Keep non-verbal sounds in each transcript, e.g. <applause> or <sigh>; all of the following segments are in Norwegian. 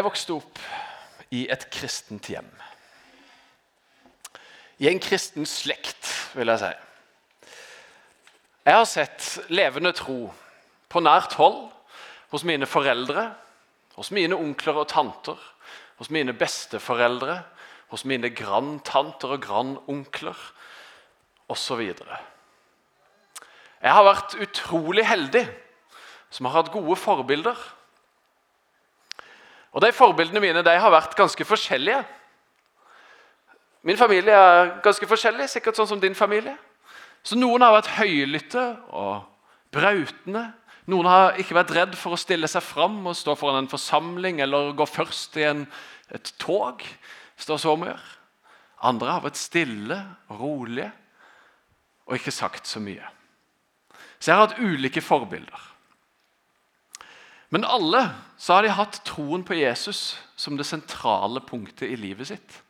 Jeg vokste opp i et kristent hjem. I en kristen slekt, vil jeg si. Jeg har sett levende tro på nært hold hos mine foreldre, hos mine onkler og tanter, hos mine besteforeldre, hos mine grandtanter og grandonkler osv. Jeg har vært utrolig heldig som har hatt gode forbilder. Og De forbildene mine de har vært ganske forskjellige. Min familie er ganske forskjellig, sikkert sånn som din familie. Så Noen har vært høylytte og brautende. Noen har ikke vært redd for å stille seg fram og stå foran en forsamling eller gå først i en, et tog. Stå så mye. Andre har vært stille og rolige og ikke sagt så mye. Så jeg har hatt ulike forbilder. Men alle så har de hatt troen på Jesus som det sentrale punktet i livet sitt.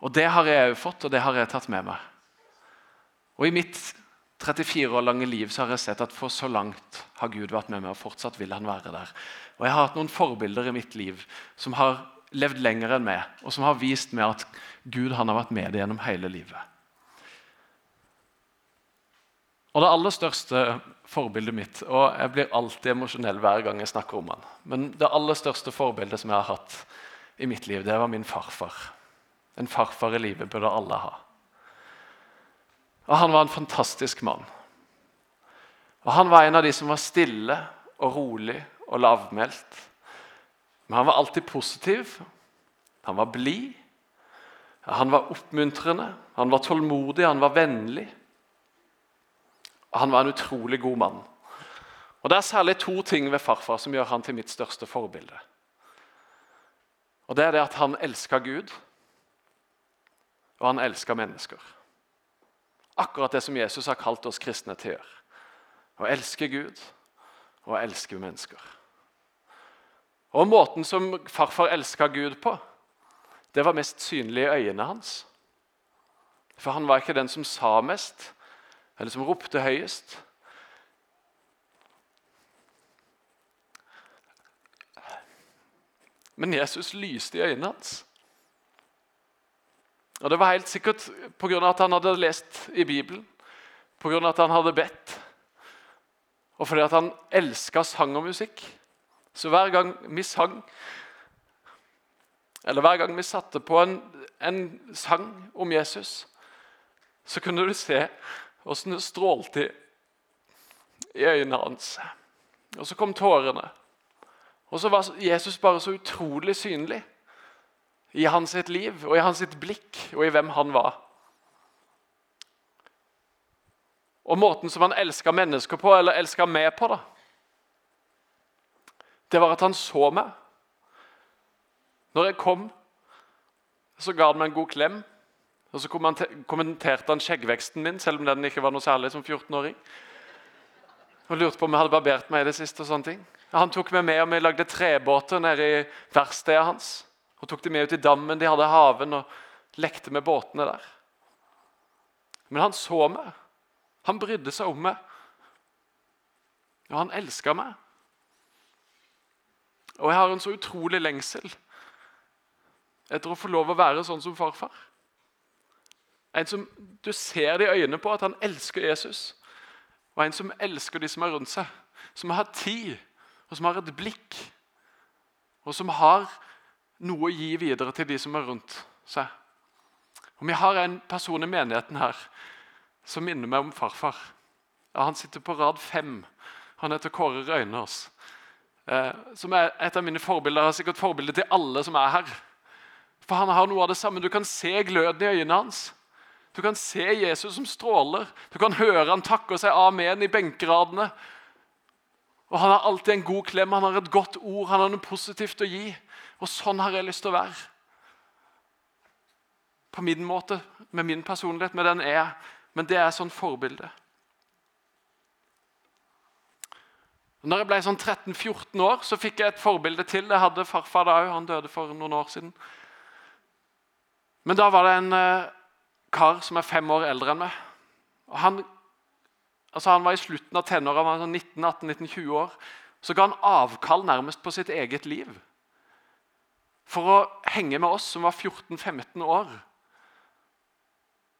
Og Det har jeg òg fått, og det har jeg tatt med meg. Og I mitt 34 år lange liv så har jeg sett at for så langt har Gud vært med meg, og fortsatt vil han være der. Og Jeg har hatt noen forbilder i mitt liv som har levd lenger enn meg, og som har vist meg at Gud han har vært med det gjennom hele livet. Og Det aller største forbildet mitt Og jeg blir alltid emosjonell hver gang jeg snakker om han. Men det aller største forbildet som jeg har hatt i mitt liv, det var min farfar. En farfar i livet burde alle ha. Og Han var en fantastisk mann. Og Han var en av de som var stille og rolig og lavmælt. Men han var alltid positiv. Han var blid. Han var oppmuntrende, han var tålmodig, han var vennlig. Han var en utrolig god mann. Og Det er særlig to ting ved farfar som gjør han til mitt største forbilde. Og Det er det at han elska Gud, og han elska mennesker. Akkurat det som Jesus har kalt oss kristne til å gjøre. Å elske Gud og å elske mennesker. Og Måten som farfar elska Gud på, det var mest synlig i øynene hans. For han var ikke den som sa mest, eller som ropte høyest. Men Jesus lyste i øynene hans. Og Det var helt sikkert pga. at han hadde lest i Bibelen, pga. at han hadde bedt, og fordi at han elska sang og musikk. Så hver gang vi sang, eller hver gang vi satte på en, en sang om Jesus, så kunne du se åssen det strålte i øynene hans. Og så kom tårene. Og så var Jesus bare så utrolig synlig i hans sitt liv og i hans sitt blikk og i hvem han var. Og måten som han elska mennesker på, eller elska meg på, da, det var at han så meg. Når jeg kom, så ga han meg en god klem. Og Så kommenterte han skjeggveksten min, selv om den ikke var noe særlig som 14-åring. Og lurte på om jeg hadde barbert meg i det siste. og sånne ting. Han tok meg med, og vi lagde trebåter nede i verkstedet hans. Og tok de med ut i dammen de hadde haven, og lekte med båtene der. Men han så meg. Han brydde seg om meg. Og han elska meg. Og jeg har en så utrolig lengsel etter å få lov å være sånn som farfar. En som du ser det i øynene på at han elsker Jesus. Og en som elsker de som er rundt seg. Som har tid, og som har et blikk. Og som har noe å gi videre til de som er rundt seg. Og Vi har en person i menigheten her som minner meg om farfar. Ja, han sitter på rad fem. Han heter Kåre Røynås. Eh, som er et av mine forbilder. Jeg har sikkert forbilde til alle som er her. For han har noe av det samme. Du kan se gløden i øynene hans. Du kan se Jesus som stråler. Du kan høre han takke seg amen i benkeradene. Og Han har alltid en god klem, han har et godt ord, han har noe positivt å gi. Og Sånn har jeg lyst til å være. På min måte, med min personlighet, med den jeg er. Men det er sånn forbilde. Når jeg ble sånn 13-14 år, så fikk jeg et forbilde til. Jeg hadde farfar da òg. Han døde for noen år siden. Men da var det en eh, kar som er fem år eldre enn meg. Og han, altså han var i slutten av tenåra, sånn 19-18-19-20 år. Så ga han avkall nærmest på sitt eget liv for å henge med oss som var 14-15 år,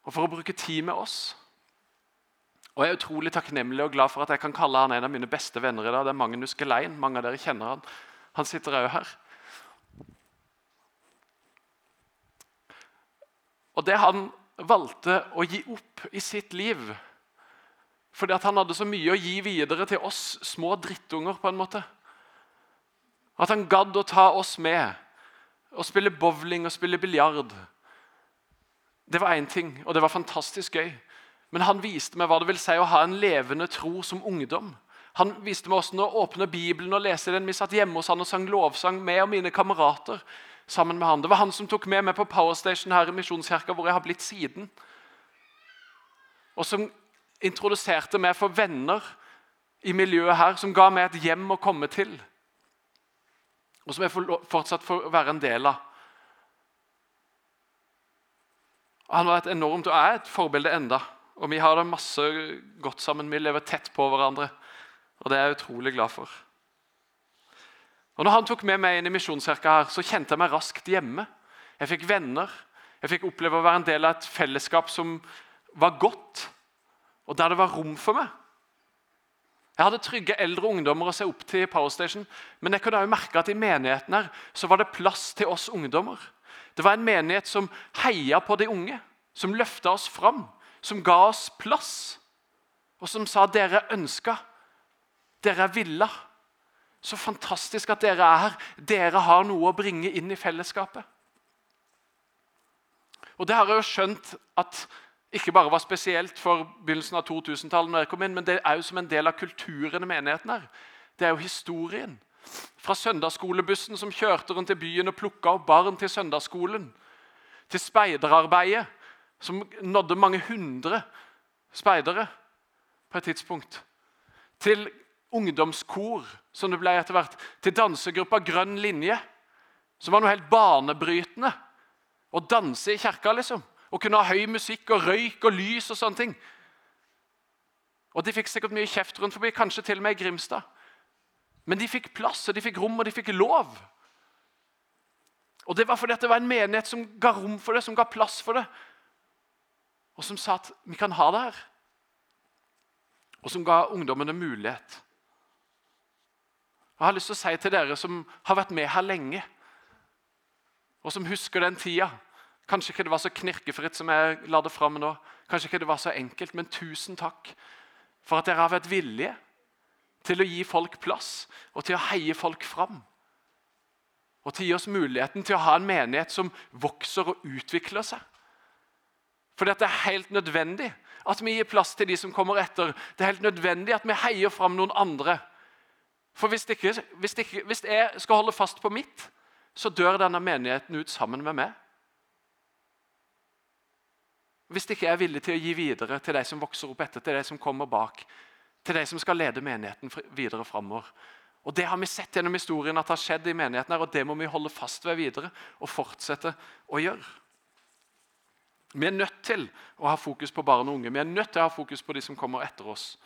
og for å bruke tid med oss. Og Jeg er utrolig takknemlig og glad for at jeg kan kalle han en av mine beste venner i dag. Det er Magnus Gelein. Mange av dere kjenner han. Han sitter òg her. Og det han valgte å gi opp i sitt liv fordi at han hadde så mye å gi videre til oss små drittunger. på en måte. At han gadd å ta oss med og spille bowling og spille biljard. Det var én ting, og det var fantastisk gøy. Men han viste meg hva det vil si å ha en levende tro som ungdom. Han viste meg hvordan å åpne Bibelen og lese den. Vi satt hjemme hos han og sang lovsang med og mine kamerater. Sammen med han. Det var han som tok med meg på Powerstation her i Misjonskirka, hvor jeg har blitt siden. Og som introduserte meg for venner i miljøet her, som ga meg et hjem å komme til. Og som jeg fortsatt får være en del av. Han var et enormt, og er et forbilde enda. Og vi har det masse godt sammen. Vi lever tett på hverandre. Og det er jeg utrolig glad for. Og når han tok med meg inn i misjonskirka, her, så kjente jeg meg raskt hjemme. Jeg fikk venner. Jeg fikk oppleve å være en del av et fellesskap som var godt, og der det var rom for meg. Jeg hadde trygge eldre ungdommer å se opp til i Power Station, men jeg kunne også merke at i menigheten her så var det plass til oss ungdommer. Det var en menighet som heia på de unge, som løfta oss fram, som ga oss plass, og som sa dere ønska, dere er villa. Så fantastisk at dere er her. Dere har noe å bringe inn i fellesskapet. Og Det har jeg jo skjønt at ikke bare var spesielt for begynnelsen av 2000-tallet, når jeg kom inn, men det er jo som en del av kulturen i menigheten her. Det er jo historien. Fra søndagsskolebussen som kjørte rundt i byen og plukka opp barn til søndagsskolen, til speiderarbeidet, som nådde mange hundre speidere på et tidspunkt, til ungdomskor, som det ble etter hvert, til dansegruppa Grønn linje, som var noe helt banebrytende. Å danse i kirka, liksom. Å kunne ha høy musikk og røyk og lys og sånne ting. Og De fikk sikkert mye kjeft rundt forbi, kanskje til og med i Grimstad. Men de fikk plass, og de fikk rom, og de fikk lov. Og Det var fordi det var en menighet som ga rom for det, som ga plass for det. Og som sa at vi kan ha det her. Og som ga ungdommene mulighet. Jeg har lyst til å si til dere som har vært med her lenge, og som husker den tida Kanskje ikke det var så knirkefritt som jeg la det fram nå. Kanskje ikke det var så enkelt, men tusen takk for at dere har vært villige til å gi folk plass og til å heie folk fram. Og til å gi oss muligheten til å ha en menighet som vokser og utvikler seg. For det er helt nødvendig at vi gir plass til de som kommer etter. Det er helt nødvendig at vi heier fram noen andre. For hvis, ikke, hvis, ikke, hvis jeg skal holde fast på mitt, så dør denne menigheten ut sammen med meg. Hvis ikke jeg er villig til å gi videre til de som vokser opp etter, til de som kommer bak, til de som skal lede menigheten videre framover. Og Det har vi sett gjennom historien at har skjedd i menigheten, her, og det må vi holde fast ved videre og fortsette å gjøre. Vi er nødt til å ha fokus på barn og unge. Vi er nødt til å ha fokus på de som kommer etter oss.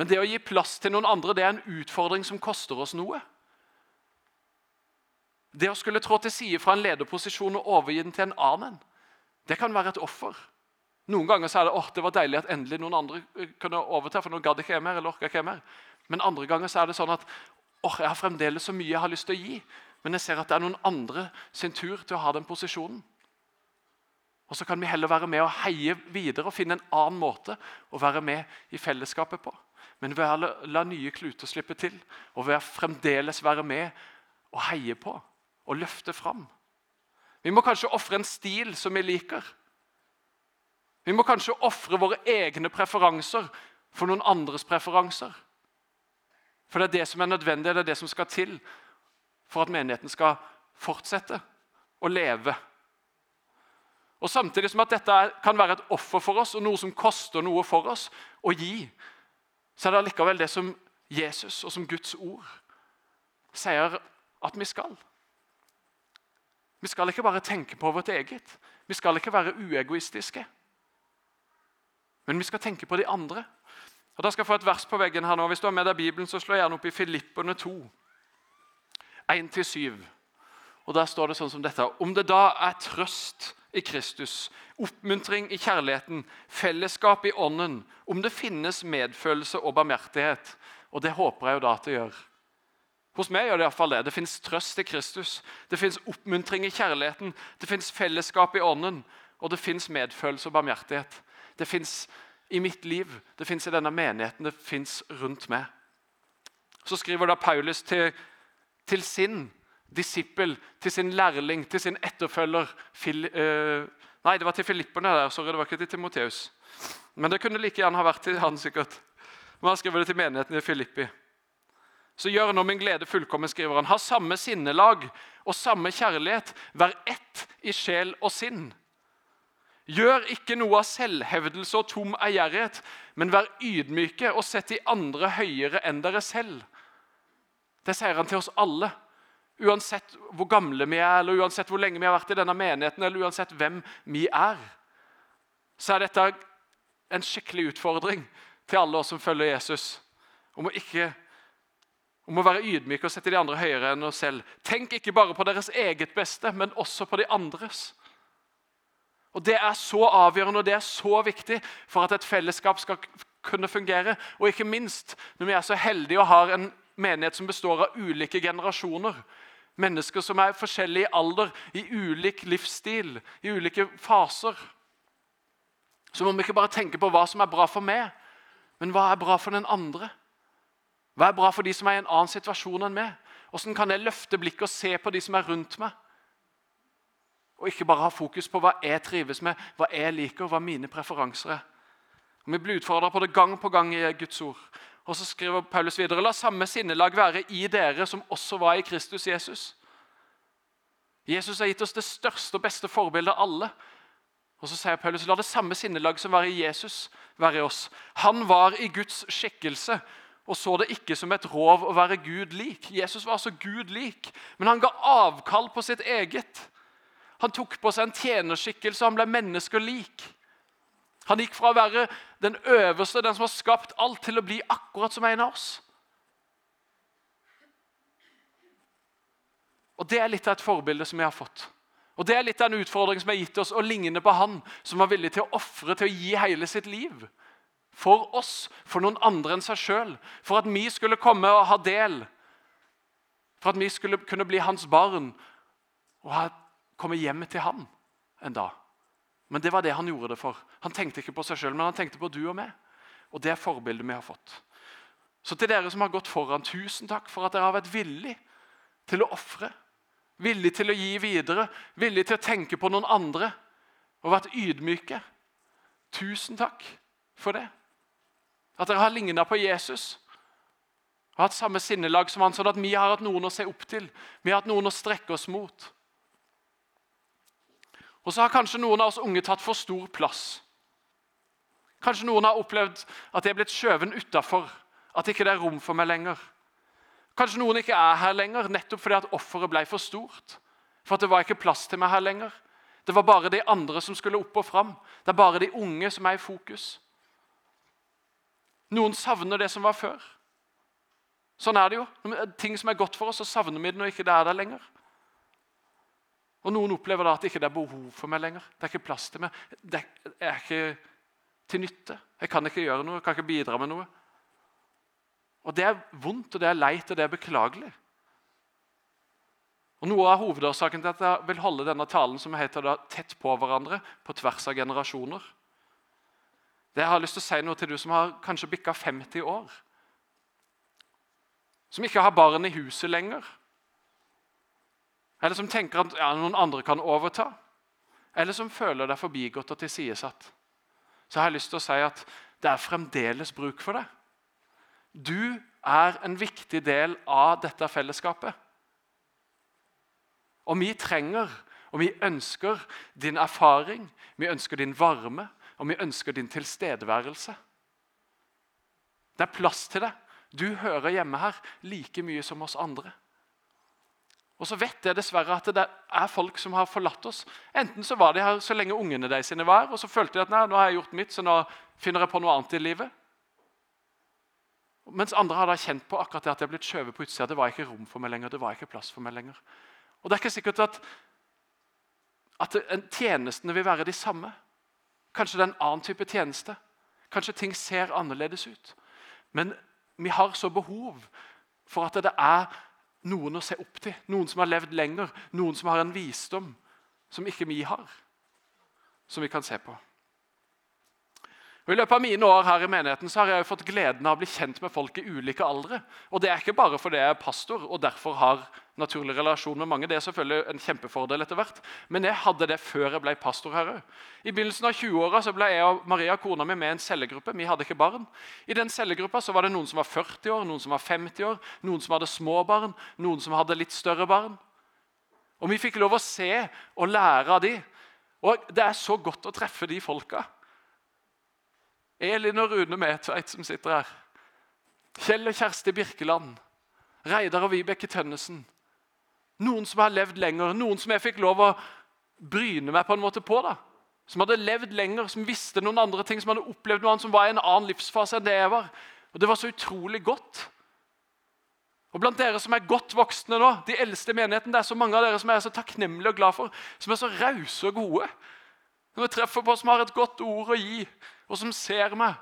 Men det å gi plass til noen andre det er en utfordring som koster oss noe. Det å skulle trå til side fra en lederposisjon og overgi den til en annen, det kan være et offer. Noen ganger så er det åh, det var deilig at endelig noen andre eh, kunne overta, for nå gadd ikke mer, eller ikke jeg mer. Men andre ganger så er det sånn at åh, jeg har fremdeles så mye jeg har lyst til å gi, men jeg ser at det er noen andre sin tur til å ha den posisjonen. Og Så kan vi heller være med og heie videre og finne en annen måte å være med i fellesskapet på. Men å la, la nye kluter slippe til, og å fremdeles være med og heie på og løfte fram. Vi må kanskje ofre en stil som vi liker. Vi må kanskje ofre våre egne preferanser for noen andres preferanser. For det er det som er nødvendig, det er det som skal til for at menigheten skal fortsette å leve. Og Samtidig som at dette kan være et offer for oss og noe som koster noe for oss å gi, så er det allikevel det som Jesus og som Guds ord sier at vi skal. Vi skal ikke bare tenke på vårt eget. Vi skal ikke være uegoistiske. Men vi skal tenke på de andre. Og Da skal jeg få et vers på veggen her nå. Hvis du har med deg Bibelen, så slå gjerne opp i Filippene 2. 1-7. Og Der står det sånn som dette Om det da er trøst i Kristus, oppmuntring i kjærligheten, fellesskap i ånden, om det finnes medfølelse og barmhjertighet Og det håper jeg jo da at det gjør. Hos meg gjør det iallfall det. Det fins trøst i Kristus. Det fins oppmuntring i kjærligheten. Det fins fellesskap i ånden. Og det fins medfølelse og barmhjertighet. Det fins i mitt liv, det fins i denne menigheten, det fins rundt meg. Så skriver da Paulus til, til sin disippel, til sin lærling, til sin etterfølger Fil, uh, Nei, det var til filipperne der. sorry, det var ikke til Timoteus. Men det kunne like gjerne ha vært til han sikkert. Men han skriver det til menigheten i Filippi. Så gjør nå min glede fullkommen, skriver han. Ha samme sinnelag og samme kjærlighet. Vær ett i sjel og sinn. Gjør ikke noe av selvhevdelse og tom ærgjerrighet, men vær ydmyke og sett de andre høyere enn dere selv. Det sier han til oss alle. Uansett hvor gamle vi er, eller uansett hvor lenge vi har vært i denne menigheten, eller uansett hvem vi er, så er dette en skikkelig utfordring til alle oss som følger Jesus. Om å, ikke, om å være ydmyke og sette de andre høyere enn oss selv. Tenk ikke bare på deres eget beste, men også på de andres. Og Det er så avgjørende og det er så viktig for at et fellesskap skal kunne fungere. Og ikke minst når vi er så heldige og har en menighet som består av ulike generasjoner. Mennesker som er forskjellige i alder, i ulik livsstil, i ulike faser. Så må vi ikke bare tenke på hva som er bra for meg, men hva er bra for den andre? Hva er bra for de som er i en annen situasjon enn meg? Hvordan kan jeg løfte blikket og se på de som er rundt meg? Og ikke bare ha fokus på hva jeg trives med, hva jeg liker, hva mine preferanser er. Og Vi blir utfordra på det gang på gang i Guds ord. Og så skriver Paulus videre.: La samme sinnelag være i dere som også var i Kristus Jesus. Jesus har gitt oss det største og beste forbildet av alle. Og så sier Paulus, La det samme sinnelag som var i Jesus, være i oss. Han var i Guds skikkelse og så det ikke som et rov å være Gud lik. Jesus var altså Gud lik, men han ga avkall på sitt eget. Han tok på seg en tjenerskikkelse, han ble mennesker lik. Han gikk fra å være den øverste, den som har skapt alt, til å bli akkurat som en av oss. Og Det er litt av et forbilde som vi har fått. Og Det er litt av en utfordring som har gitt oss, å ligne på han som var villig til å ofre, til å gi hele sitt liv. For oss, for noen andre enn seg sjøl. For at vi skulle komme og ha del. For at vi skulle kunne bli hans barn og komme hjem til han en dag. Men det var det han gjorde det for. Han tenkte ikke på seg sjøl, men han tenkte på du og meg. Og det er forbildet vi har fått. Så til dere som har gått foran, tusen takk for at dere har vært villig til å ofre. Villig til å gi videre, villig til å tenke på noen andre. Og vært ydmyke. Tusen takk for det. At dere har ligna på Jesus. Og hatt samme sinnelag som han, sånn at vi har hatt noen å se opp til. Vi har hatt noen å strekke oss mot. Og så har kanskje noen av oss unge tatt for stor plass. Kanskje noen har opplevd at de er blitt skjøvet utafor. At ikke det er rom for meg lenger. Kanskje noen ikke er her lenger nettopp fordi at offeret ble for stort. For at det var ikke plass til meg her lenger. Det var bare de andre som skulle opp og fram. Det er bare de unge som er i fokus. Noen savner det som var før. Sånn er det jo. Ting som er godt for oss, så savner vi det når ikke det er der lenger. Og Noen opplever da at det ikke er behov for meg lenger. Det er ikke plass til meg. Det er ikke til nytte. Jeg kan ikke gjøre noe, jeg kan ikke bidra med noe. Og Det er vondt, og det er leit, og det er beklagelig. Og Noe av hovedårsaken til at jeg vil holde denne talen som heter da, 'Tett på hverandre på tvers av generasjoner', det jeg har lyst til å si noe til du som har kanskje bikka 50 år. Som ikke har barn i huset lenger eller som tenker at ja, noen andre kan overta. Eller som føler deg forbigått og tilsidesatt. Så jeg har lyst til å si at det er fremdeles bruk for det. Du er en viktig del av dette fellesskapet. Og vi trenger og vi ønsker din erfaring, vi ønsker din varme og vi ønsker din tilstedeværelse. Det er plass til det. Du hører hjemme her like mye som oss andre. Og så vet jeg dessverre at det er folk som har forlatt oss. Enten så var de her så lenge ungene de sine var og så følte de at nei, nå har jeg gjort mitt, så nå finner jeg på noe annet i livet. Mens andre har da kjent på akkurat det at jeg er blitt skjøvet på utsida. Det var ikke rom for meg lenger. det var ikke plass for meg lenger. Og det er ikke sikkert at, at tjenestene vil være de samme. Kanskje det er en annen type tjeneste. Kanskje ting ser annerledes ut. Men vi har så behov for at det er noen å se opp til. Noen som har levd lenger, noen som har en visdom som ikke vi har. Som vi kan se på. Og I løpet av mine år her i menigheten så har jeg jo fått gleden av å bli kjent med folk i ulike aldre. Og Det er ikke bare fordi jeg er pastor og derfor har naturlig relasjon med mange. Det er selvfølgelig en kjempefordel etter hvert. Men jeg hadde det før jeg ble pastor her òg. I begynnelsen av 20-åra ble jeg og Maria kona mi med i en cellegruppe. Vi hadde ikke barn. I den cellegruppa så var det noen som var 40 år, noen som var 50 år, noen som hadde små barn, noen som hadde litt større barn. Og Vi fikk lov å se og lære av de. Og Det er så godt å treffe de folka. Elin og Rune Medtveit som sitter her. Kjell og Kjersti Birkeland. Reidar og Vibeke Tønnesen. Noen som har levd lenger, noen som jeg fikk lov å bryne meg på en måte på. da. Som hadde levd lenger, som visste noen andre ting, som hadde opplevd noe annet, som var i en annen livsfase enn det jeg var. Og Det var så utrolig godt. Og Blant dere som er godt voksne nå, de eldste i menigheten, det er så mange av dere som jeg er så takknemlige og glad for, som er så rause og gode. Når jeg treffer på som har et godt ord å gi, og som ser meg.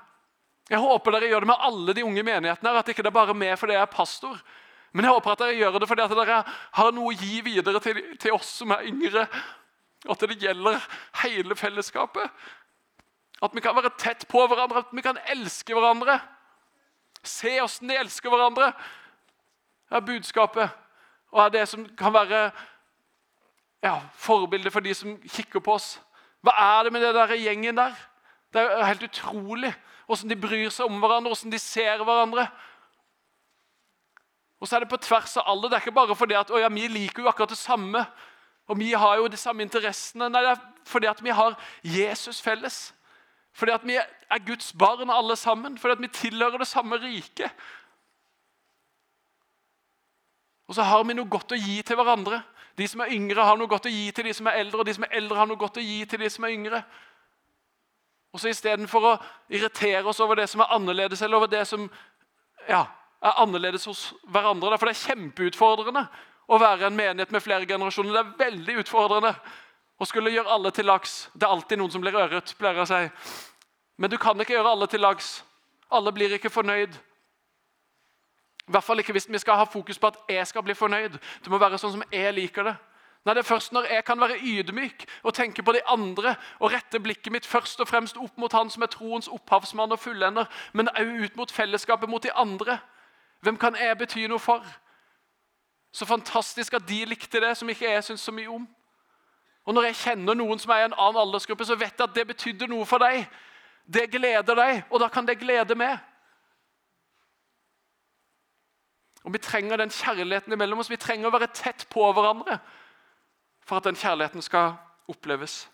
Jeg håper dere gjør det med alle de unge menighetene. At ikke det er bare meg fordi jeg er pastor. Men jeg håper at dere gjør det fordi at dere har noe å gi videre til, til oss som er yngre. Og At det gjelder hele fellesskapet. At vi kan være tett på hverandre, at vi kan elske hverandre. Se åssen de elsker hverandre. Er budskapet. Og er det som kan være ja, forbildet for de som kikker på oss. Hva er det med den gjengen der? Det er helt utrolig hvordan de bryr seg om hverandre, hvordan de ser hverandre. Og så er det på tvers av alle. Det er ikke bare fordi at ja, vi liker jo akkurat det samme. Og vi har jo de samme interessene. Nei, det er fordi at vi har Jesus felles. Fordi at vi er Guds barn alle sammen. Fordi at vi tilhører det samme riket. Og så har vi noe godt å gi til hverandre. De som er yngre, har noe godt å gi til de som er eldre, og de som er eldre, har noe godt å gi til de som er yngre. Og så Istedenfor å irritere oss over det som er annerledes, eller over det som ja, er annerledes hos hverandre For det er kjempeutfordrende å være en menighet med flere generasjoner. Det er veldig utfordrende å skulle gjøre alle til laks. Det er alltid noen som blir øret, pleier jeg å si. Men du kan ikke gjøre alle til laks. Alle blir ikke fornøyd. I hvert fall ikke hvis vi skal ha fokus på at jeg skal bli fornøyd. Det må være sånn som jeg liker det. Nei, Det er først når jeg kan være ydmyk og tenke på de andre og rette blikket mitt først og fremst opp mot Han som er troens opphavsmann og fullender, men også ut mot fellesskapet, mot de andre. Hvem kan jeg bety noe for? Så fantastisk at de likte det som ikke jeg syns så mye om. Og Når jeg kjenner noen som er i en annen aldersgruppe, så vet jeg at det betydde noe for deg. Det gleder deg, og da kan det glede meg. Og Vi trenger den kjærligheten imellom oss. Vi trenger å være tett på hverandre for at den kjærligheten skal oppleves.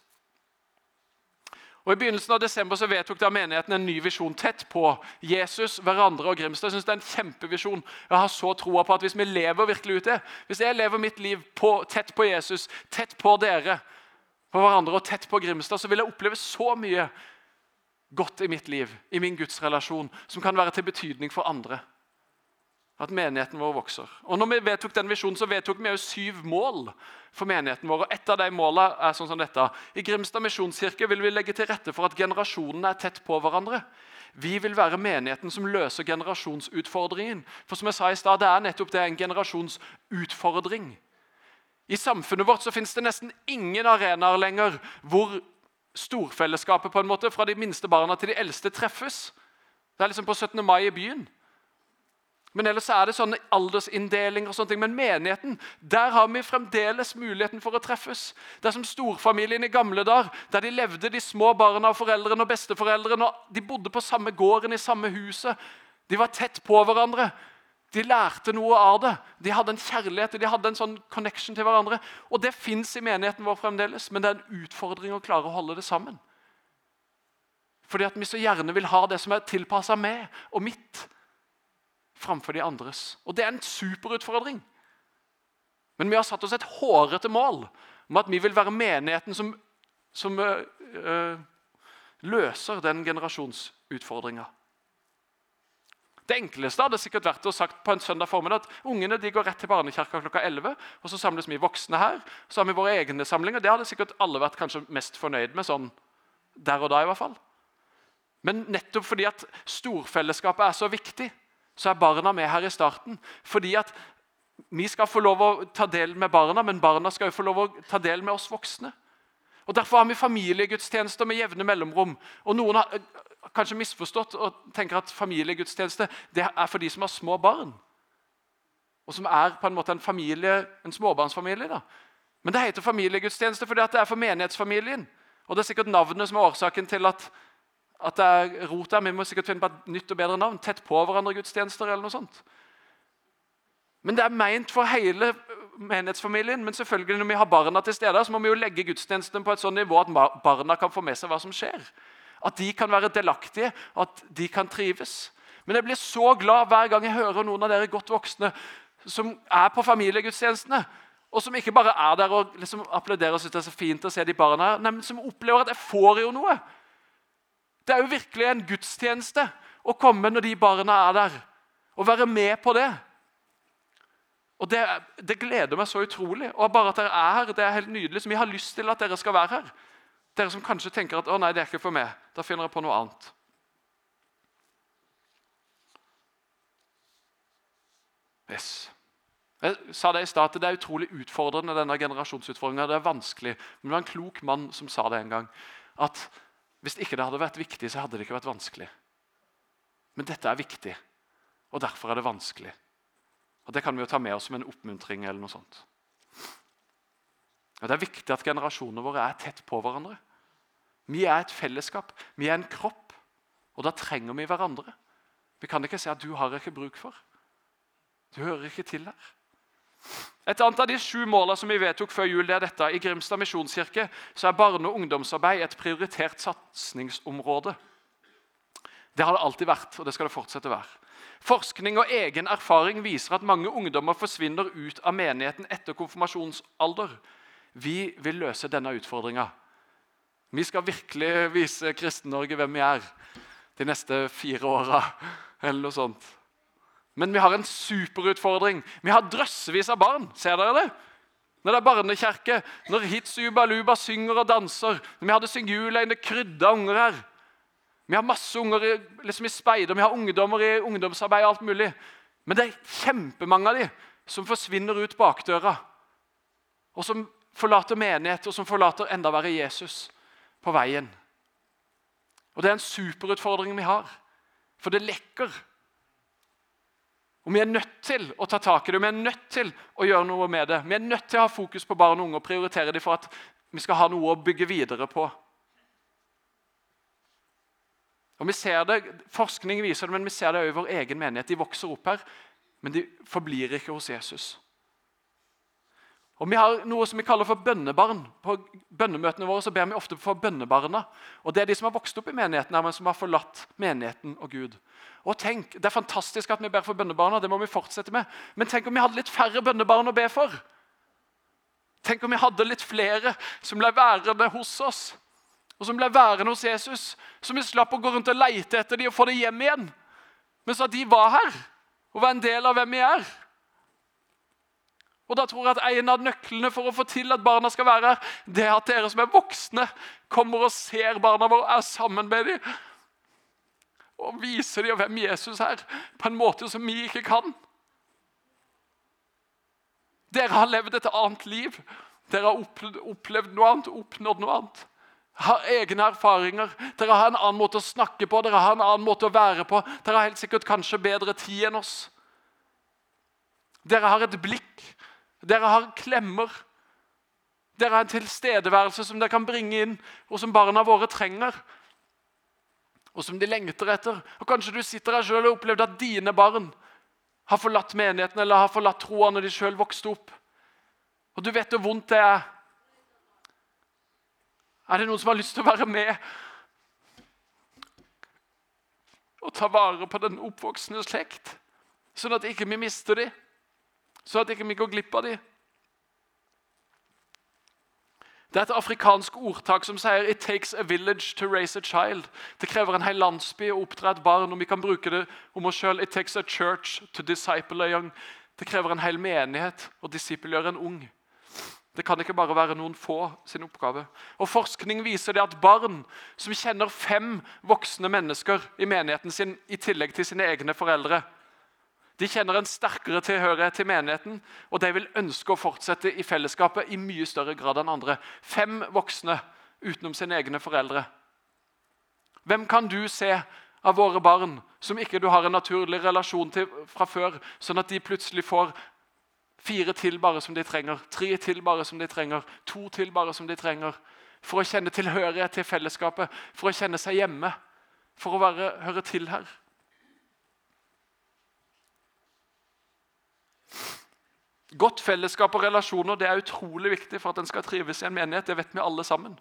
Og I begynnelsen av desember så vedtok da menigheten en ny visjon tett på Jesus, hverandre og Grimstad. Jeg synes det er en kjempevisjon. Jeg har så troa på at Hvis vi lever virkelig ut det, hvis jeg lever mitt liv på, tett på Jesus, tett på dere, på hverandre og tett på Grimstad, så vil jeg oppleve så mye godt i mitt liv, i min gudsrelasjon, som kan være til betydning for andre. At menigheten vår vokser. Og når vi vedtok den visjonen, så vedtok vi også syv mål for menigheten vår. og Et av de målene er sånn som dette. I Grimstad misjonskirke vil vi legge til rette for at generasjonene er tett på hverandre. Vi vil være menigheten som løser generasjonsutfordringen. For som jeg sa i sted, det er nettopp det en generasjonsutfordring. I samfunnet vårt så finnes det nesten ingen arenaer lenger hvor storfellesskapet på en måte, fra de minste barna til de eldste treffes. Det er liksom på 17. mai i byen. Men ellers er det sånne aldersinndelinger og sånne ting. Men menigheten, der har vi fremdeles muligheten for å treffes. Det er som storfamilien i gamle dager, der de levde, de små barna og foreldrene og besteforeldrene. og De bodde på samme gården, i samme huset. De var tett på hverandre. De lærte noe av det. De hadde en kjærlighet, de hadde en sånn connection til hverandre. Og det fins i menigheten vår fremdeles, men det er en utfordring å klare å holde det sammen. Fordi at vi så gjerne vil ha det som er tilpassa meg og mitt framfor de andres. Og Det er en superutfordring. Men vi har satt oss et hårete mål om at vi vil være menigheten som, som øh, øh, løser den generasjonsutfordringa. Det enkleste hadde sikkert vært å sagt på en søndag formiddag at ungene de går rett til barnekirka klokka 11, og så samles vi voksne her. Så har vi våre egne samlinger. Det hadde sikkert alle vært kanskje mest fornøyd med sånn der og da. i hvert fall. Men nettopp fordi at storfellesskapet er så viktig, så er barna med her i starten. Fordi at vi skal få lov å ta del med barna, men barna skal jo få lov å ta del med oss voksne. Og Derfor har vi familiegudstjenester med jevne mellomrom. Og Noen har kanskje misforstått og tenker at familiegudstjeneste det er for de som har små barn. Og som er på en måte en familie, en småbarnsfamilie. da. Men det heter familiegudstjeneste fordi det er for menighetsfamilien. Og det er sikkert navnet som er årsaken til at, at det er rot. Vi må sikkert finne på et nytt og bedre navn. Tett på hverandre-gudstjenester eller noe sånt. Men det er meint for hele menighetsfamilien. Men selvfølgelig når vi har barna til stede, så må vi jo legge gudstjenestene på et sånt nivå at barna kan få med seg hva som skjer. At de kan være delaktige, at de kan trives. Men jeg blir så glad hver gang jeg hører noen av dere godt voksne som er på familiegudstjenestene, og som ikke bare er der og liksom applauderer og syns det er så fint å se de barna her, men som opplever at jeg får jo noe. Det er jo virkelig en gudstjeneste å komme når de barna er der, og være med på det. Og det, det, gleder meg så utrolig. Og bare at dere er her, det er helt nydelig. Så vi har lyst til at dere skal være her. Dere som kanskje tenker at å nei, det er ikke for meg. Da finner jeg på noe annet. Yes. Jeg sa det i stad, Det er utrolig utfordrende, denne generasjonsutfordringa. Det er vanskelig. Men det var en klok mann som sa det en gang. At hvis ikke det hadde vært viktig, så hadde det ikke vært vanskelig. Men dette er viktig, og derfor er det vanskelig. Og Det kan vi jo ta med oss som en oppmuntring. eller noe sånt. Og Det er viktig at generasjonene våre er tett på hverandre. Vi er et fellesskap, vi er en kropp, og da trenger vi hverandre. Vi kan ikke si at 'du har ikke bruk for'. Du hører ikke til her. Et annet av de sju målene som vi vedtok før jul, det er dette. I Grimstad misjonskirke så er barne- og ungdomsarbeid et prioritert satsingsområde. Det har det alltid vært, og det skal det fortsette å være. Forskning og egen erfaring viser at mange ungdommer forsvinner ut av menigheten etter konfirmasjonsalder. Vi vil løse denne utfordringa. Vi skal virkelig vise Kristen-Norge hvem vi er de neste fire åra. Eller noe sånt. Men vi har en superutfordring. Vi har drøssevis av barn. Ser dere det? Når det er barnekirke, når Hitsuba Luba synger og danser når Vi hadde Syngjulein, det krydda unger her. Vi har masse unger i, liksom i speider, vi har ungdommer i ungdomsarbeid og alt mulig. Men det er kjempemange av de som forsvinner ut bakdøra. Og som forlater menighet, og som forlater enda verre Jesus på veien. Og Det er en superutfordring vi har, for det lekker. Og Vi er nødt til å ta tak i det, vi er nødt til å gjøre noe med det. Vi er nødt til å ha fokus på barn og unge og prioritere dem for at vi skal ha noe å bygge videre på. Og vi ser det, Forskning viser det, men vi ser det òg i vår egen menighet. De vokser opp her, men de forblir ikke hos Jesus. Og Vi har noe som vi kaller for bønnebarn. På bønnemøtene våre så ber vi ofte for bønnebarna. Og Det er de som har vokst opp i menigheten, men som har forlatt menigheten og Gud. Og tenk, Det er fantastisk at vi ber for bønnebarna, det må vi fortsette med. Men tenk om vi hadde litt færre bønnebarn å be for? Tenk om vi hadde litt flere som ble værende hos oss, og som ble værende hos Jesus. Som vi slapp å gå rundt og leite etter dem og få dem hjem igjen. Men så at de var her og var en del av hvem vi er. Og da tror jeg at En av nøklene for å få til at barna skal være her, det er at dere som er voksne, kommer og ser barna våre, er sammen med dem. Og viser dem hvem Jesus er, på en måte som vi ikke kan. Dere har levd et annet liv. Dere har opplevd noe annet, oppnådd noe annet. Har egne erfaringer. Dere har en annen måte å snakke på, dere har en annen måte å være på. Dere har helt sikkert kanskje bedre tid enn oss. Dere har et blikk dere har klemmer. Dere har en tilstedeværelse som dere kan bringe inn, og som barna våre trenger. Og som de lengter etter. Og Kanskje du sitter her selv og har opplevd at dine barn har forlatt menigheten eller har forlatt troa når de sjøl vokste opp. Og du vet hvor vondt det er. Er det noen som har lyst til å være med og ta vare på den oppvoksende slekt, sånn at ikke vi mister dem? Så at ikke vi går glipp av dem. Det er et afrikansk ordtak som sier «It takes a village to raise a child». Det krever en hel landsby å oppdra et barn. og vi kan bruke det om oss selv. «It takes a church to disciple a young». Det krever en hel menighet å disippelgjøre en ung. Det kan ikke bare være noen få sin oppgave. Og Forskning viser det at barn som kjenner fem voksne mennesker i menigheten sin, i tillegg til sine egne foreldre, de kjenner en sterkere tilhørighet til menigheten, og de vil ønske å fortsette i fellesskapet i mye større grad enn andre. Fem voksne utenom sine egne foreldre. Hvem kan du se av våre barn som ikke du har en naturlig relasjon til fra før, sånn at de plutselig får fire til bare som de trenger, tre til bare som de trenger, to til bare som de trenger, for å kjenne tilhørighet til fellesskapet, for å kjenne seg hjemme, for å være, høre til her? Godt fellesskap og relasjoner det er utrolig viktig for at en skal trives i en menighet. Det vet vi alle sammen.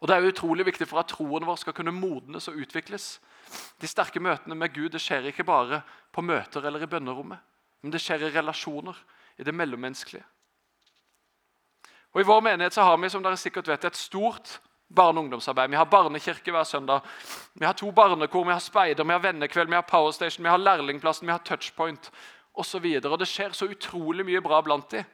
Og Det er utrolig viktig for at troen vår skal kunne modnes og utvikles. De sterke møtene med Gud det skjer ikke bare på møter eller i bønnerommet, men det skjer i relasjoner, i det mellommenneskelige. Og I vår menighet så har vi som dere sikkert vet, et stort barne- og ungdomsarbeid. Vi har barnekirke hver søndag. Vi har to barnekor, vi har speider, vi har vennekveld, vi har Powerstation, vi har lærlingplassen, vi har Touchpoint osv. Det skjer så utrolig mye bra blant dem.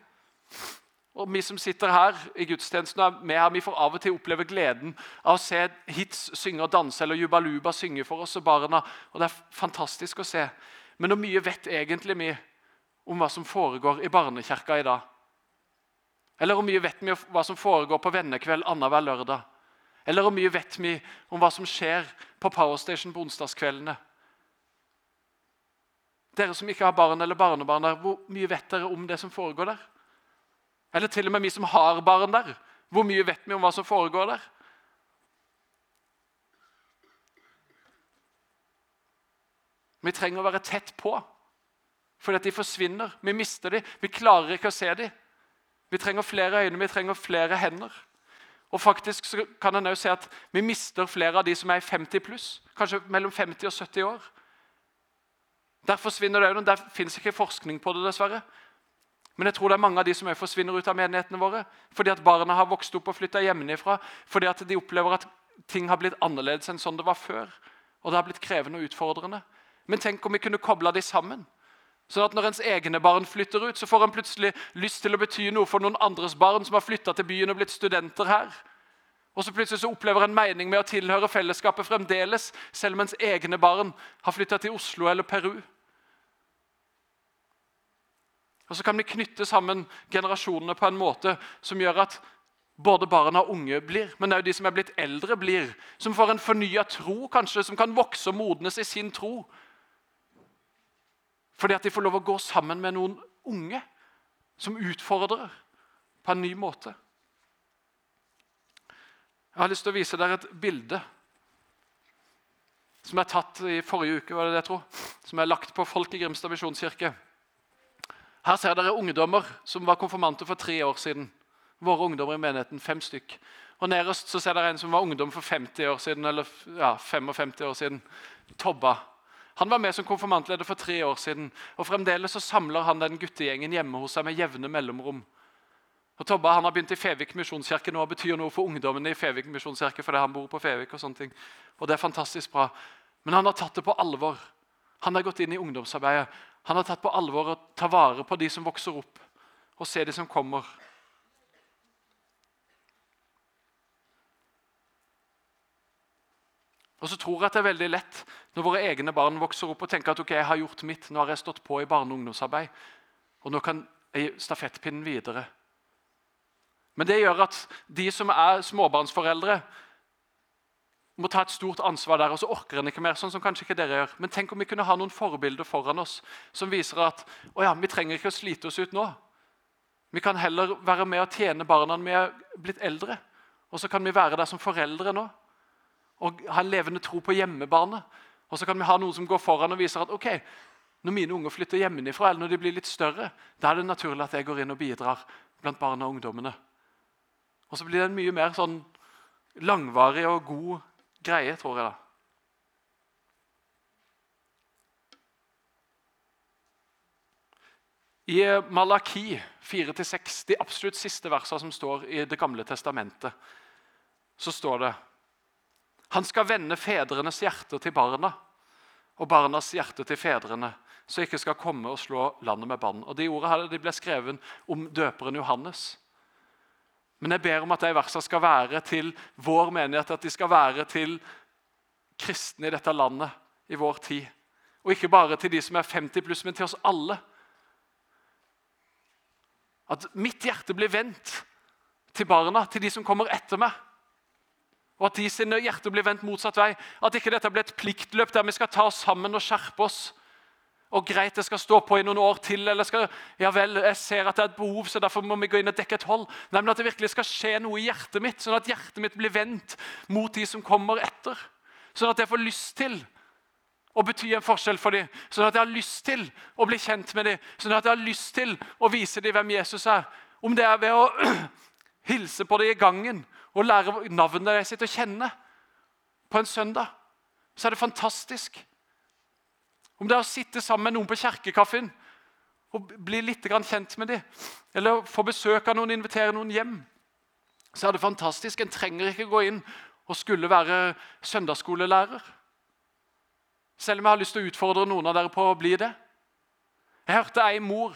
Og Vi som sitter her i gudstjenesten, er med her, vi får av og til oppleve gleden av å se hits synge og danse, eller Jubaluba synge for oss og barna. og Det er fantastisk å se. Men hvor mye vet egentlig vi om hva som foregår i barnekirka i dag? Eller hvor mye vet vi om hva som foregår på vennekveld annenhver lørdag? Eller hvor mye vet vi om hva som skjer på Powerstation på onsdagskveldene? Dere som ikke har barn eller barnebarn der, hvor mye vet dere om det som foregår der? Eller til og med vi som har barn der, hvor mye vet vi om hva som foregår der? Vi trenger å være tett på, fordi at de forsvinner. Vi mister dem. Vi klarer ikke å se dem. Vi trenger flere øyne, vi trenger flere hender. Og faktisk så kan en òg si at Vi mister flere av de som er i 50 pluss, kanskje mellom 50 og 70 år. Der forsvinner det, der finnes ikke forskning på det, dessverre. Men jeg tror det er mange av de som forsvinner ut av menighetene våre fordi at barna har vokst opp og flytta hjemmefra, fordi at de opplever at ting har blitt annerledes enn sånn det var før. Og det har blitt krevende og utfordrende. Men tenk om vi kunne kobla de sammen. Sånn at Når ens egne barn flytter ut, så får en plutselig lyst til å bety noe for noen andres barn som har flytta til byen og blitt studenter her. Og så plutselig så opplever en mening med å tilhøre fellesskapet fremdeles, selv om ens egne barn har flytta til Oslo eller Peru. Og Så kan vi knytte sammen generasjonene på en måte som gjør at både barna og unge blir, men òg de som er blitt eldre, blir. Som får en fornya tro, kanskje, som kan vokse og modnes i sin tro. Fordi at de får lov å gå sammen med noen unge som utfordrer på en ny måte. Jeg har lyst til å vise dere et bilde som er tatt i forrige uke, var det det jeg tror, som er lagt på Folk i Grimstad misjonskirke. Her ser dere ungdommer som var konfirmanter for tre år siden. Våre ungdommer i menigheten, fem stykk. Og Nederst så ser dere en som var ungdom for 50 år siden, eller ja, 55 år siden. Tobba. Han var med som konfirmantleder for tre år siden. og Fremdeles så samler han den guttegjengen hjemme hos seg med jevne mellomrom. Og Tobba han har begynt i Fevik misjonskirke nå og betyr noe for ungdommene i Fevik misjonskirke fordi han bor på Fevik. Og sånne ting. Og det er fantastisk bra. Men han har tatt det på alvor. Han har gått inn i ungdomsarbeidet. Han har tatt på alvor å ta vare på de som vokser opp, og se de som kommer. Og så tror jeg at det er veldig lett når våre egne barn vokser opp og tenker at ok, jeg har gjort mitt, nå har jeg stått på i barne- og ungdomsarbeid, og nå kan jeg gi stafettpinnen videre. Men det gjør at de som er småbarnsforeldre, må ta et stort ansvar der, og så orker en ikke mer. sånn som kanskje ikke dere gjør. Men tenk om vi kunne ha noen forbilder foran oss som viser at å ja, vi trenger ikke å slite oss ut nå. Vi kan heller være med og tjene barna når vi er blitt eldre. Og så kan vi være der som foreldre nå og ha en levende tro på hjemmebane. Og så kan vi ha noen som går foran og viser at ok, når mine unger flytter hjemmefra, eller når de blir litt større, da er det naturlig at jeg går inn og bidrar blant barna og ungdommene. Og så blir det en mye mer sånn langvarig og god greie, tror jeg. da. I Malaki 4-6, de absolutt siste versene som står i Det gamle testamentet, så står det Han skal vende fedrenes hjerter til barna og barnas hjerte til fedrene, så ikke skal komme og slå landet med bann. Og De ordene her, de ble skrevet om døperen Johannes. Men jeg ber om at de versene skal være til vår menighet, at de skal være til kristne i dette landet i vår tid. Og ikke bare til de som er 50 pluss, men til oss alle. At mitt hjerte blir vendt til barna, til de som kommer etter meg. Og at de sine hjerter blir vendt motsatt vei. At ikke dette blir et pliktløp der vi skal ta oss sammen og skjerpe oss. Og greit, det skal stå på i noen år til, eller skal, ja vel, jeg ser at det er et behov, så derfor må vi gå inn og dekke et hold. Nei, men At det virkelig skal skje noe i hjertet mitt, sånn at hjertet mitt blir vendt mot de som kommer etter. Sånn at jeg får lyst til å bety en forskjell for dem. Sånn at jeg har lyst til å bli kjent med dem. Sånn at jeg har lyst til å vise dem hvem Jesus er. Om det er ved å <clears throat> hilse på dem i gangen og lære navnet sitt å kjenne på en søndag, så er det fantastisk. Om det er å sitte sammen med noen på kjerkekaffen og bli litt kjent med dem, eller få besøk av noen, invitere noen hjem, så er det fantastisk. En trenger ikke gå inn og skulle være søndagsskolelærer. Selv om jeg har lyst til å utfordre noen av dere på å bli det. Jeg hørte ei mor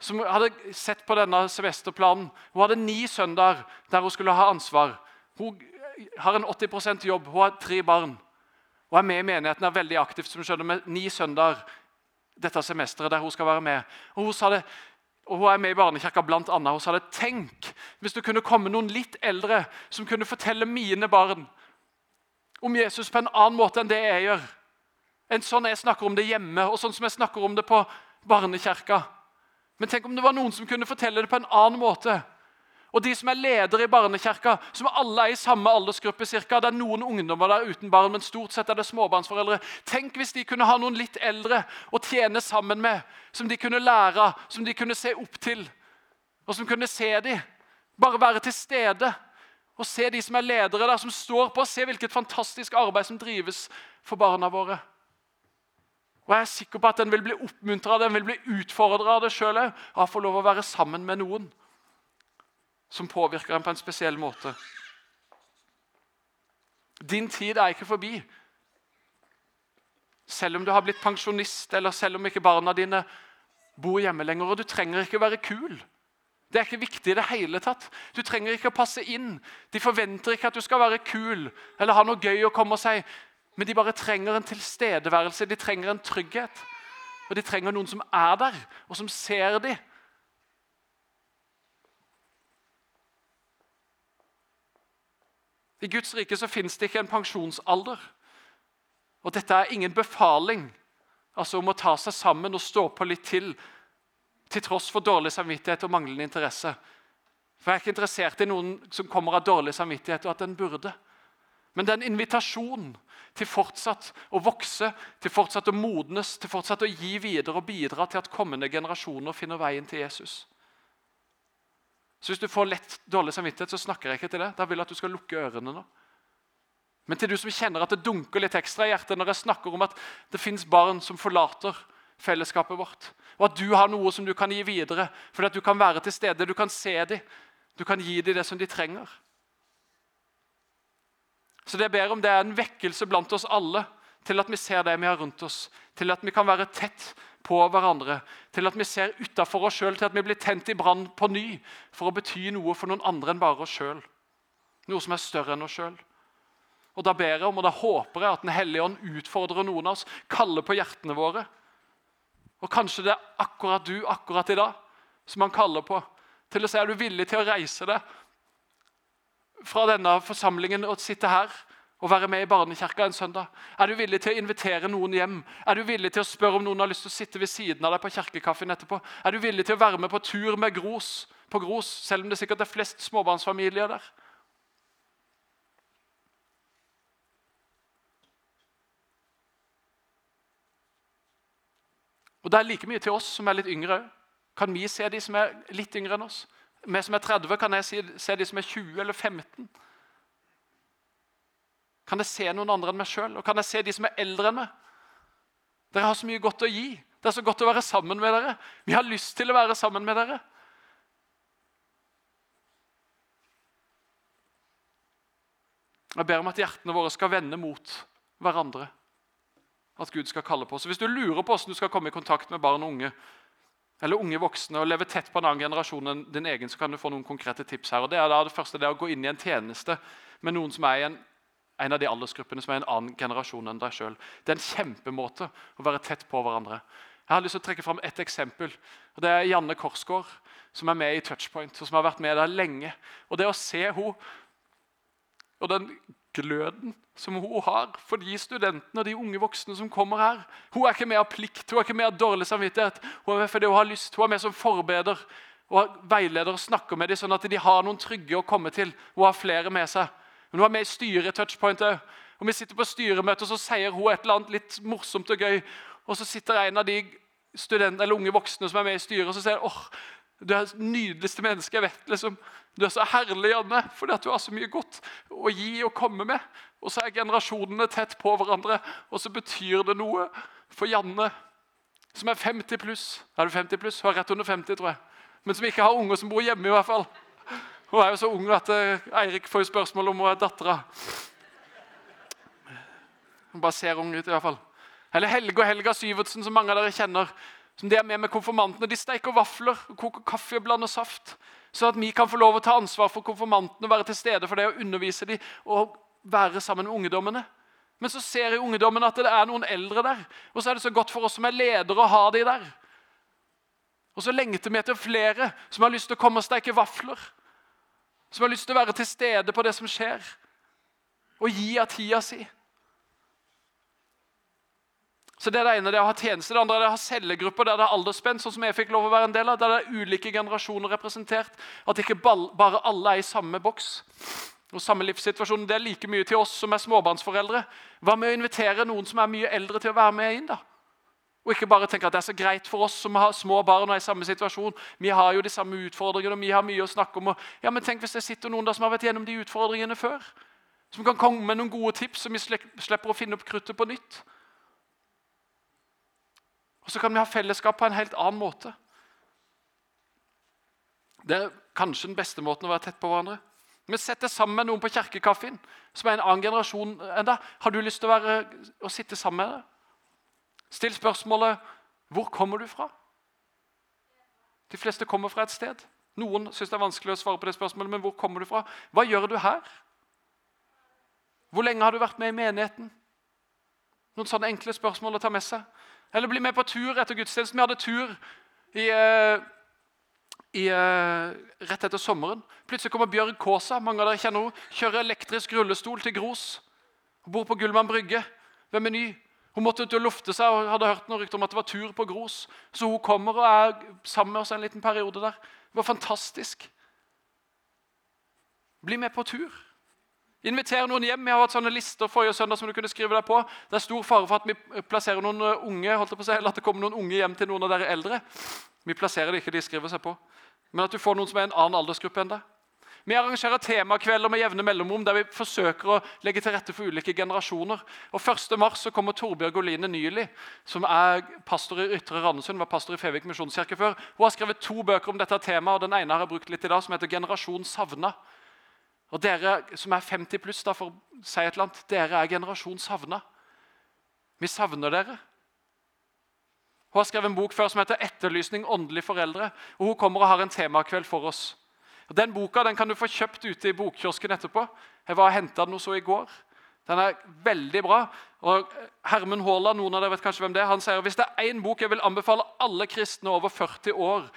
som hadde sett på denne semesterplanen. Hun hadde ni søndager der hun skulle ha ansvar. Hun har en 80% jobb, hun har tre barn. Og er med i menigheten er veldig aktivt som skjønner, med ni søndager dette semesteret der hun skal være med. Og Hun sa det, og hun er med i Barnekirka blant annet. Hun sa det, tenk hvis det kunne komme noen litt eldre som kunne fortelle mine barn om Jesus på en annen måte enn det jeg gjør. En sånn jeg snakker om det hjemme, og sånn som jeg snakker om det på barnekirka. Men tenk om det var noen som kunne fortelle det på en annen måte. Og de som er ledere i barnekirka, som alle er i samme aldersgruppe cirka. Det er noen ungdommer der uten barn, men stort sett er det småbarnsforeldre. Tenk hvis de kunne ha noen litt eldre å tjene sammen med, som de kunne lære av, som de kunne se opp til, og som kunne se dem. Bare være til stede og se de som er ledere der, som står på, og se hvilket fantastisk arbeid som drives for barna våre. Og Jeg er sikker på at den vil bli oppmuntra den vil bli utfordra av det sjøl òg. Av å få lov å være sammen med noen som påvirker en på en spesiell måte. Din tid er ikke forbi. Selv om du har blitt pensjonist, eller selv om ikke barna dine bor hjemme lenger. Og du trenger ikke være kul. Det er ikke viktig i det hele tatt. Du trenger ikke å passe inn. De forventer ikke at du skal være kul eller ha noe gøy å komme og si. Men de bare trenger en tilstedeværelse, de trenger en trygghet. Og de trenger noen som er der, og som ser dem. I Guds rike så fins det ikke en pensjonsalder. Og dette er ingen befaling altså om å ta seg sammen og stå på litt til, til tross for dårlig samvittighet og manglende interesse. For Jeg er ikke interessert i noen som kommer av dårlig samvittighet, og at den burde. Men det er en invitasjon til fortsatt å vokse, til fortsatt å modnes, til fortsatt å gi videre og bidra til at kommende generasjoner finner veien til Jesus. Så Hvis du får lett dårlig samvittighet, så snakker jeg ikke til det. Da vil jeg at du skal lukke ørene nå. Men til du som kjenner at det dunker litt ekstra i hjertet når jeg snakker om at det fins barn som forlater fellesskapet vårt, og at du har noe som du kan gi videre, fordi at du kan være til stede, du kan se dem, du kan gi dem det som de trenger. Så det jeg ber om, det er en vekkelse blant oss alle til at vi ser det vi har rundt oss, til at vi kan være tett på hverandre, til at vi ser utafor oss sjøl, til at vi blir tent i brann på ny for å bety noe for noen andre enn bare oss sjøl. Noe som er større enn oss sjøl. Og Da ber jeg om, og da håper jeg at Den hellige ånd utfordrer noen av oss, kaller på hjertene våre. Og Kanskje det er akkurat du akkurat i dag som han kaller på. Til å si er du villig til å reise deg fra denne forsamlingen og sitte her og være med i barnekirka en søndag? Er du villig til å invitere noen hjem? Er du villig til å spørre om noen har lyst til å sitte ved siden av deg på kirkekaffen etterpå? Er du villig til å være med på tur med Gros, på Gros, selv om det sikkert er flest småbarnsfamilier der? Og Det er like mye til oss som er litt yngre òg. Kan vi se de som er litt yngre enn oss? Vi som er 30, kan jeg se de som er 20 eller 15? Kan jeg se noen andre enn meg sjøl? Og kan jeg se de som er eldre enn meg? Dere har så mye godt å gi. Det er så godt å være sammen med dere. Vi har lyst til å være sammen med dere. Jeg ber om at hjertene våre skal vende mot hverandre. At Gud skal kalle på oss. Hvis du lurer på hvordan du skal komme i kontakt med barn og unge, eller unge voksne og leve tett på en annen generasjon enn din egen, så kan du få noen konkrete tips her. Og Det er det første det er å gå inn i en tjeneste med noen som er i en, en av de aldersgruppene som er en annen generasjon enn deg sjøl. Det er en kjempemåte å være tett på hverandre. Jeg har lyst til å trekke fram et eksempel. og Det er Janne Korsgaard, som er med i Touchpoint, og som har vært med der lenge. Og Det å se henne og den gløden som hun har for de studentene og de unge voksne som kommer her. Hun er ikke med av plikt, hun er ikke med av dårlig samvittighet. Hun er med fordi hun har lyst. Hun er med som forbeder og veileder og snakker med dem sånn at de har noen trygge å komme til. Hun har flere med seg. Hun var med i styret i Touchpoint òg. Og Vi sitter på styremøte, og så sier hun et eller annet litt morsomt og gøy. Og så sitter en av de studenter, eller unge voksne som er med i styret, og så sier åh, du er det nydeligste mennesket jeg vet. liksom. Du er så herlig, Janne, fordi at du har så mye godt å gi og komme med. Og så er generasjonene tett på hverandre, og så betyr det noe for Janne, som er 50 pluss. Er du 50 pluss? Hun er rett under 50, tror jeg. Men som ikke har unger som bor hjemme, i hvert fall. Hun er jo så ung at eh, Eirik får spørsmål om hun er dattera. Hun bare ser ung ut, i hvert fall. Eller Helge og Helga Syvertsen, som mange av dere kjenner. som De er med med konfirmantene. De steiker vafler, koker kaffe og blander saft. Så at vi kan få lov å ta ansvar for konfirmantene være til stede for det og undervise dem og være sammen med ungdommene. Men så ser jeg ungdommen at det er noen eldre der. Og så er det så godt for oss som er ledere å ha de der. Og så lengter vi etter flere som har lyst til å komme og steike vafler. Som har lyst til å være til stede på det som skjer, og gi av tida si. Så Det er det ene, det er å ha tjeneste. Det andre er å ha cellegrupper der det er aldersspenn, sånn som jeg fikk lov å være en del av. Der det er ulike generasjoner representert. At ikke bare alle er i samme boks og samme livssituasjon. Det er like mye til oss som er småbarnsforeldre. Hva med å invitere noen som er mye eldre, til å være med inn? da? Og ikke bare tenke at det er så greit for oss som har små barn og er i samme situasjon. Vi har jo de samme utfordringene, og vi har mye å snakke om. Og, ja, men tenk hvis det sitter noen der som har vært gjennom de utfordringene før. Som kan komme med noen gode tips, så vi slipper å finne opp kruttet på nytt. Og så kan vi ha fellesskap på en helt annen måte. Det er kanskje den beste måten å være tett på hverandre. Vi setter sammen med noen på kirkekaffen som er en annen generasjon enn deg. Har du lyst til å, være, å sitte sammen med dem? Still spørsmålet 'Hvor kommer du fra?' De fleste kommer fra et sted. Noen syns det er vanskelig å svare på det spørsmålet, men hvor kommer du fra? Hva gjør du her? Hvor lenge har du vært med i menigheten? Noen sånne enkle spørsmål å ta med seg. Eller bli med på tur etter gudstjenesten. Vi hadde tur i, uh, i, uh, rett etter sommeren. Plutselig kommer Bjørg Kaasa. Mange av dere kjenner henne. Kjører elektrisk rullestol til Gros. Bor på Gullmann brygge ved Meny. Hun måtte ut og lufte seg og hadde hørt noe rykte om at det var tur på Gros. Så hun kommer og er sammen med oss en liten periode der. Det var fantastisk. Bli med på tur. Inviter noen hjem. Vi har hatt sånne lister forrige søndag som du kunne skrive deg på. Det er stor fare for at vi plasserer noen eh, unge, holdt jeg på å eller at det kommer noen unge hjem til noen av dere eldre. Vi plasserer det ikke, de skriver seg på. Men at du får noen som er en annen aldersgruppe enn deg. Vi arrangerer temakvelder med jevne mellomrom der vi forsøker å legge til rette for ulike generasjoner. Og 1. mars så kommer Torbjørg Oline Nyli, som er pastor i Ytre Randesund, var pastor i Fevik misjonskirke før. Hun har skrevet to bøker om dette temaet, og den ene har jeg brukt litt i dag, som heter 'Generasjon savna'. Og dere som er 50 pluss, da, for å si et eller annet, dere er generasjon savna. Vi savner dere. Hun har skrevet en bok før som heter 'Etterlysning åndelige foreldre'. og Hun kommer og har en temakveld for oss. Den boka den kan du få kjøpt ute i bokkiosken etterpå. Jeg var og henta den også i går. Den er veldig bra. Og Hermen Haaland noen av dere vet kanskje hvem det er, han sier hvis det er én bok jeg vil anbefale alle kristne over 40 år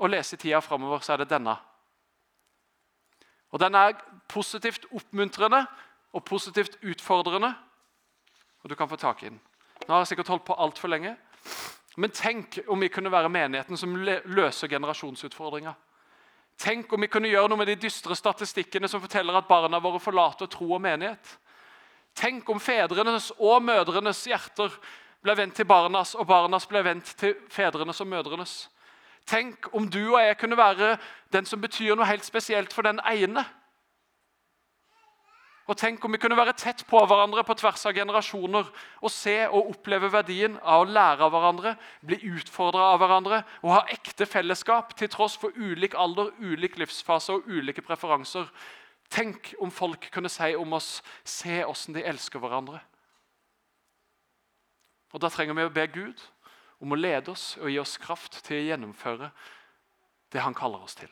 å lese i tida framover, så er det denne. Og Den er positivt oppmuntrende og positivt utfordrende. Og du kan få tak i den. Nå har jeg sikkert holdt på altfor lenge. Men tenk om vi kunne være menigheten som løser generasjonsutfordringer. Tenk om vi kunne gjøre noe med de dystre statistikkene som forteller at barna våre forlater tro og menighet. Tenk om fedrenes og mødrenes hjerter ble vendt til barnas, og barnas ble vendt til fedrenes og mødrenes. Tenk om du og jeg kunne være den som betyr noe helt spesielt for den ene. Og Tenk om vi kunne være tett på hverandre på tvers av generasjoner og se og oppleve verdien av å lære av hverandre, bli utfordra av hverandre og ha ekte fellesskap til tross for ulik alder, ulik livsfase og ulike preferanser. Tenk om folk kunne si om oss se åssen de elsker hverandre. Og Da trenger vi å be Gud om å lede oss og gi oss kraft til å gjennomføre det han kaller oss til.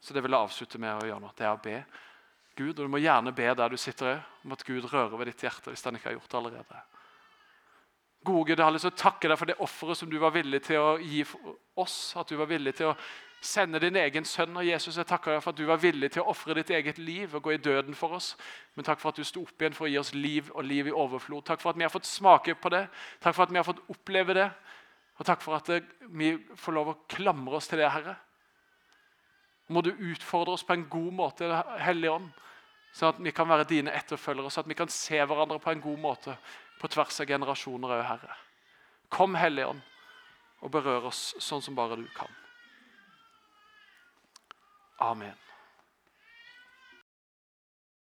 Så det vil jeg avslutte med å gjøre nå. Det er å be Gud. Og du må gjerne be der du sitter om at Gud rører ved ditt hjerte hvis han ikke har gjort det allerede. Gode Gud, jeg har lyst til å takke deg for det offeret som du var villig til å gi oss. At du var villig til å sende din egen sønn. Og Jesus, jeg takker deg for at du var villig til å ofre ditt eget liv og gå i døden for oss. Men takk for at du sto opp igjen for å gi oss liv og liv i overflod. Takk for at vi har fått smake på det. Takk for at vi har fått oppleve det. Og takk for at vi får lov å klamre oss til det, Herre. Må du utfordre oss på en god måte, Hellige Ånd, sånn at vi kan være dine etterfølgere, sånn at vi kan se hverandre på en god måte på tvers av generasjoner òg, Herre. Kom, Hellige Ånd, og berør oss sånn som bare du kan. Amen.